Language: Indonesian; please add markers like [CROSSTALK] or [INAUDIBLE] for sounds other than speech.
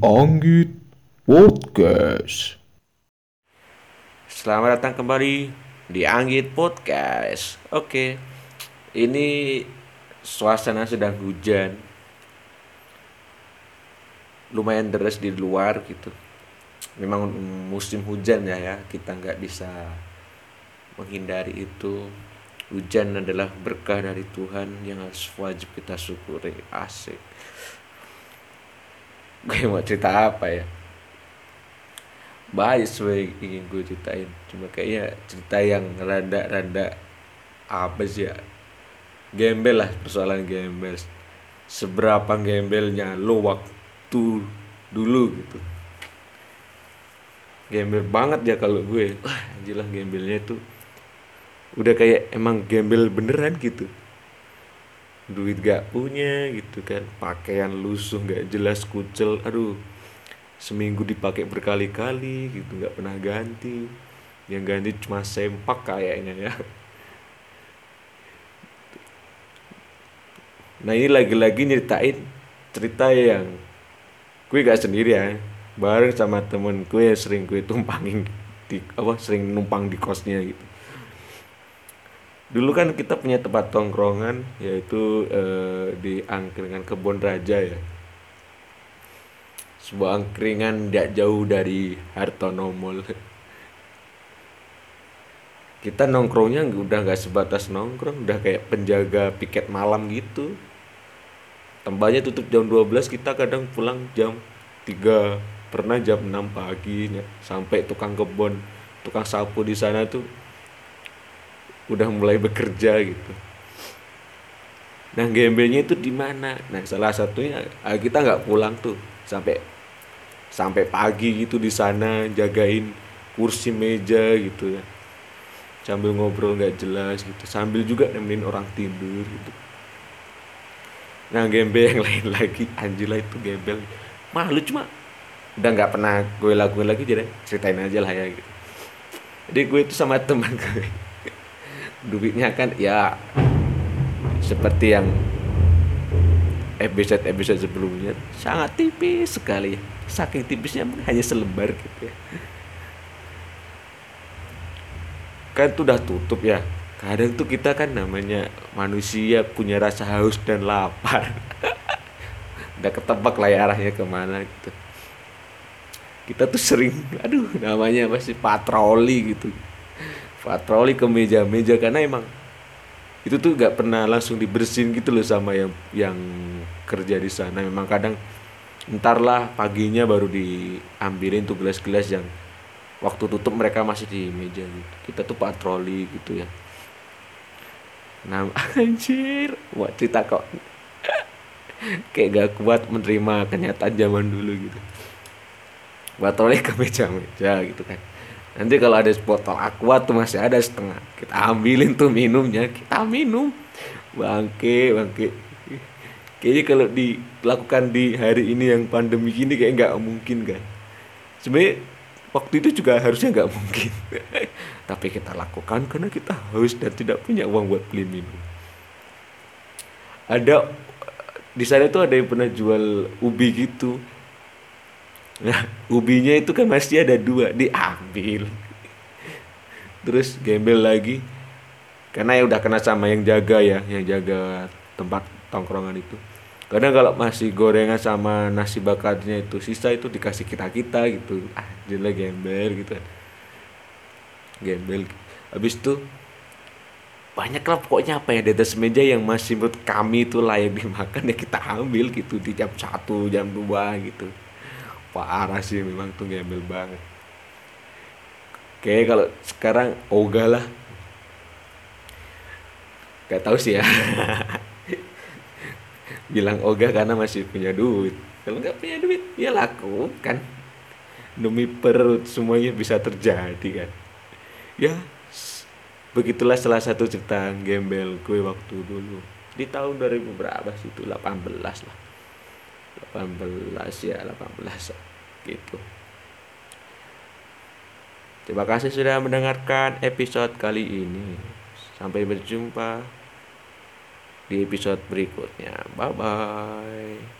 Anggit Podcast. Selamat datang kembali di Anggit Podcast. Oke, ini suasana sedang hujan. Lumayan deras di luar gitu. Memang musim hujan ya ya, kita nggak bisa menghindari itu. Hujan adalah berkah dari Tuhan yang harus wajib kita syukuri. Asik. Gue mau cerita apa ya? Banyak sebenarnya ingin gue ceritain. Cuma kayaknya cerita yang rada-rada apa sih ya? Gembel lah persoalan gembel. Seberapa gembelnya lo waktu dulu gitu. Gembel banget ya kalau gue. Wah, jelas gembelnya itu udah kayak emang gembel beneran gitu duit gak punya gitu kan. Pakaian lusuh gak jelas kucel aduh. Seminggu dipakai berkali-kali gitu gak pernah ganti. Yang ganti cuma sempak kayaknya ya. Nah ini lagi-lagi nyeritain cerita yang gue gak sendiri ya. Bareng sama temen gue sering gue tumpangin di apa sering numpang di kosnya gitu dulu kan kita punya tempat tongkrongan yaitu eh, di angkringan kebun raja ya. Sebuah angkringan tidak jauh dari Hartono Mall. [LAUGHS] Kita nongkrongnya udah nggak sebatas nongkrong udah kayak penjaga piket malam gitu. Tempatnya tutup jam 12 kita kadang pulang jam 3 pernah jam 6 pagi sampai tukang kebun tukang sapu di sana tuh udah mulai bekerja gitu. Nah gembelnya itu di mana? Nah salah satunya ah, kita nggak pulang tuh. Sampai sampai pagi gitu di sana jagain kursi meja gitu ya. Sambil ngobrol nggak jelas gitu. Sambil juga nemenin orang tidur gitu. Nah gembel yang [LAUGHS] lain lagi Anjila itu gembel. Malu cuma udah nggak pernah gue lakuin lagi jadi ceritain aja lah ya gitu. Jadi gue itu sama teman gue duitnya kan ya seperti yang episode episode sebelumnya sangat tipis sekali. Saking tipisnya hanya selebar gitu ya. Kan itu udah tutup ya. Kadang tuh kita kan namanya manusia punya rasa haus dan lapar. [LAUGHS] Udah ketebak lah ya arahnya ke mana gitu. Kita tuh sering aduh namanya masih patroli gitu patroli ke meja-meja karena emang itu tuh gak pernah langsung dibersihin gitu loh sama yang yang kerja di sana. Memang kadang ntar lah paginya baru diambilin tuh gelas-gelas yang waktu tutup mereka masih di meja gitu. Kita tuh patroli gitu ya. Nah [LAUGHS] anjir wah cerita kok. [LAUGHS] Kayak gak kuat menerima kenyataan zaman dulu gitu. Patroli ke meja-meja gitu kan nanti kalau ada botol aqua tuh masih ada setengah. Kita ambilin tuh minumnya. Kita minum. Bangke bangke. Kayaknya kalau dilakukan di hari ini yang pandemi gini kayak nggak mungkin kan? Sebenarnya waktu itu juga harusnya nggak mungkin. [LAUGHS] Tapi kita lakukan karena kita haus dan tidak punya uang buat beli minum. Ada di sana tuh ada yang pernah jual ubi gitu Nah, ubinya itu kan masih ada dua, diambil. Terus gembel lagi. Karena ya udah kena sama yang jaga ya, yang jaga tempat tongkrongan itu. Kadang kalau masih gorengan sama nasi bakarnya itu sisa itu dikasih kita-kita gitu. Ah, jelek gembel gitu. Gembel. Habis itu banyak lah pokoknya apa ya di atas meja yang masih menurut kami itu layak dimakan ya kita ambil gitu di jam satu jam dua gitu parah sih memang tuh gembel banget. Oke kalau sekarang ogah lah. Gak tahu sih ya. [LAUGHS] Bilang ogah karena masih punya duit. Kalau nggak punya duit ya lakukan. Demi perut semuanya bisa terjadi kan. Ya begitulah salah satu cerita gembel gue waktu dulu. Di tahun 2000 berapa sih itu? 18 lah 18 ya 18 gitu. Terima kasih sudah mendengarkan episode kali ini. Sampai berjumpa di episode berikutnya. Bye bye